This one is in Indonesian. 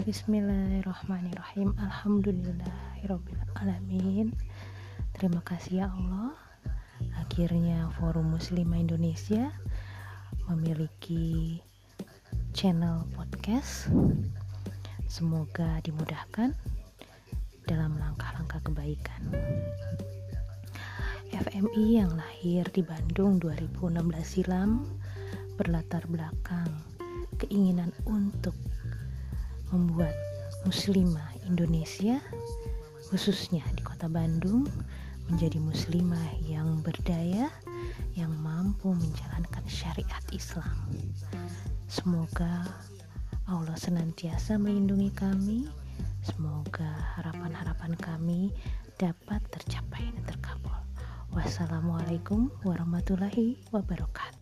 Bismillahirrahmanirrahim. Alhamdulillahirrahmanirrahim Terima kasih ya Allah. Akhirnya Forum Muslimah Indonesia Memiliki channel podcast. Semoga dimudahkan Dalam langkah-langkah kebaikan. FMI yang lahir di Bandung 2016 silam Berlatar belakang keinginan untuk membuat muslimah Indonesia khususnya di kota Bandung menjadi muslimah yang berdaya yang mampu menjalankan syariat Islam. Semoga Allah senantiasa melindungi kami. Semoga harapan-harapan kami dapat tercapai dan terkabul. Wassalamualaikum warahmatullahi wabarakatuh